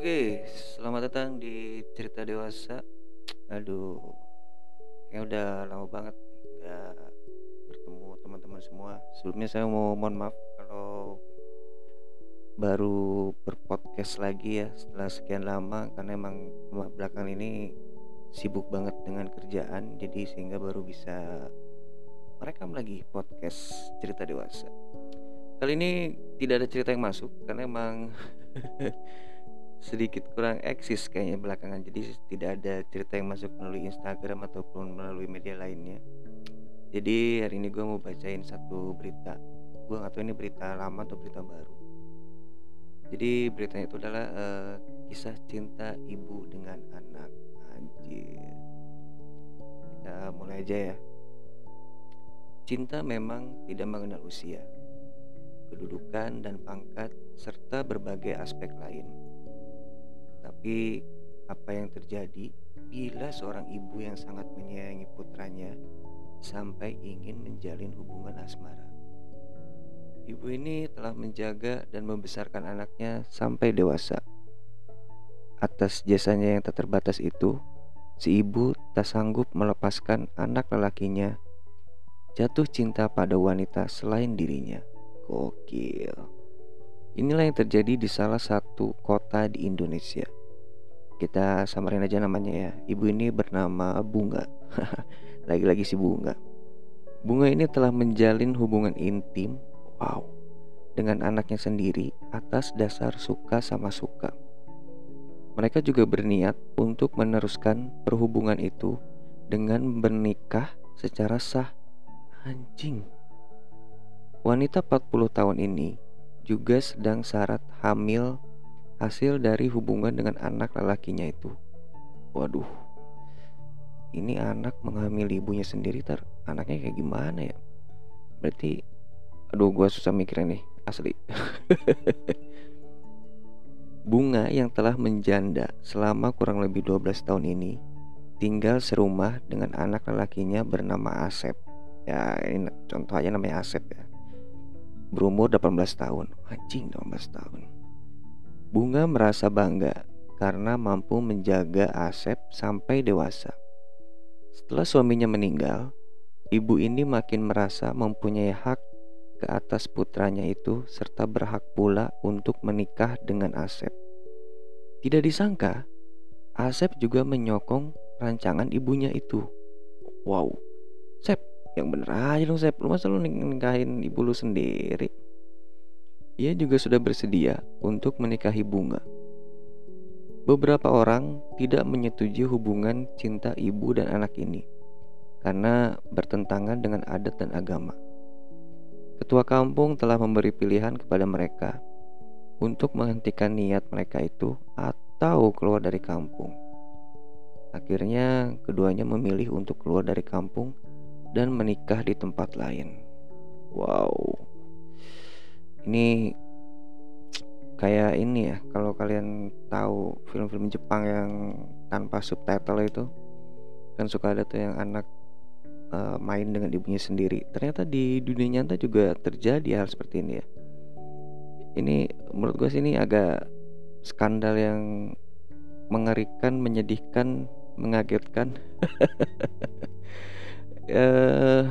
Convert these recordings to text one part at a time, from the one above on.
Oke, selamat datang di cerita dewasa. Aduh, kayak udah lama banget nggak bertemu teman-teman semua. Sebelumnya saya mau mohon maaf kalau baru berpodcast lagi ya setelah sekian lama karena emang belakangan ini sibuk banget dengan kerjaan jadi sehingga baru bisa merekam lagi podcast cerita dewasa. Kali ini tidak ada cerita yang masuk karena emang sedikit kurang eksis kayaknya belakangan. Jadi tidak ada cerita yang masuk melalui Instagram ataupun melalui media lainnya. Jadi hari ini gue mau bacain satu berita. Gue gak tahu ini berita lama atau berita baru. Jadi beritanya itu adalah uh, kisah cinta ibu dengan anak. Anjir. Kita mulai aja ya. Cinta memang tidak mengenal usia kedudukan dan pangkat serta berbagai aspek lain tapi apa yang terjadi bila seorang ibu yang sangat menyayangi putranya sampai ingin menjalin hubungan asmara? Ibu ini telah menjaga dan membesarkan anaknya sampai dewasa. Atas jasanya yang tak terbatas itu, si ibu tak sanggup melepaskan anak lelakinya jatuh cinta pada wanita selain dirinya. Gokil. Inilah yang terjadi di salah satu kota di Indonesia. Kita samarin aja namanya ya. Ibu ini bernama Bunga. Lagi-lagi si Bunga. Bunga ini telah menjalin hubungan intim, wow, dengan anaknya sendiri atas dasar suka sama suka. Mereka juga berniat untuk meneruskan perhubungan itu dengan bernikah secara sah. Anjing. Wanita 40 tahun ini juga sedang syarat hamil hasil dari hubungan dengan anak lelakinya itu. Waduh, ini anak menghamili ibunya sendiri ter anaknya kayak gimana ya? Berarti, aduh gue susah mikirnya nih asli. Bunga yang telah menjanda selama kurang lebih 12 tahun ini tinggal serumah dengan anak lelakinya bernama Asep. Ya, ini contoh aja namanya Asep ya. Berumur 18 tahun. Anjing 18 tahun. Bunga merasa bangga karena mampu menjaga Asep sampai dewasa. Setelah suaminya meninggal, ibu ini makin merasa mempunyai hak ke atas putranya itu serta berhak pula untuk menikah dengan Asep. Tidak disangka, Asep juga menyokong rancangan ibunya itu. Wow, yang bener aja dong lu masa lu nikahin ibu lu sendiri? Ia juga sudah bersedia untuk menikahi Bunga. Beberapa orang tidak menyetujui hubungan cinta ibu dan anak ini karena bertentangan dengan adat dan agama. Ketua kampung telah memberi pilihan kepada mereka untuk menghentikan niat mereka itu atau keluar dari kampung. Akhirnya, keduanya memilih untuk keluar dari kampung dan menikah di tempat lain. Wow, ini kayak ini ya kalau kalian tahu film-film Jepang yang tanpa subtitle itu kan suka ada tuh yang anak uh, main dengan ibunya sendiri. Ternyata di dunia nyata juga terjadi hal seperti ini ya. Ini menurut gue sih ini agak skandal yang mengerikan menyedihkan mengagetkan uh,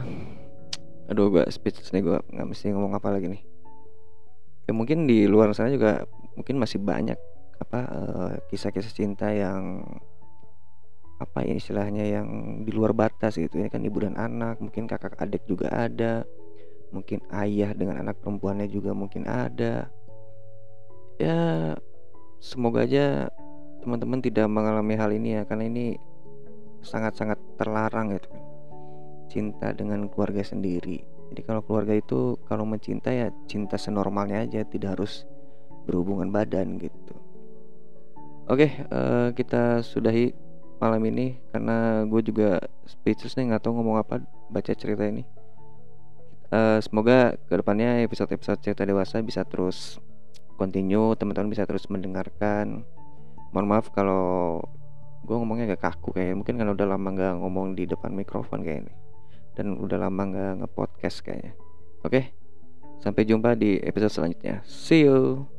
aduh gue speechless nih gue nggak mesti ngomong apa lagi nih. Ya mungkin di luar sana juga mungkin masih banyak apa eh, kisah-kisah uh, cinta yang apa ya istilahnya yang di luar batas gitu. Ini kan ibu dan anak mungkin kakak adik juga ada mungkin ayah dengan anak perempuannya juga mungkin ada. Ya semoga aja teman-teman tidak mengalami hal ini ya karena ini sangat-sangat terlarang gitu kan cinta dengan keluarga sendiri. Jadi kalau keluarga itu kalau mencinta ya cinta senormalnya aja tidak harus berhubungan badan gitu. Oke uh, kita sudahi malam ini karena gue juga speechless nih nggak tahu ngomong apa baca cerita ini. Uh, semoga ke depannya episode-episode cerita dewasa bisa terus continue teman-teman bisa terus mendengarkan. Mohon maaf kalau gue ngomongnya agak kaku kayak mungkin kan udah lama nggak ngomong di depan mikrofon kayak ini dan udah lama nggak ngepodcast kayaknya. Oke, sampai jumpa di episode selanjutnya. See you.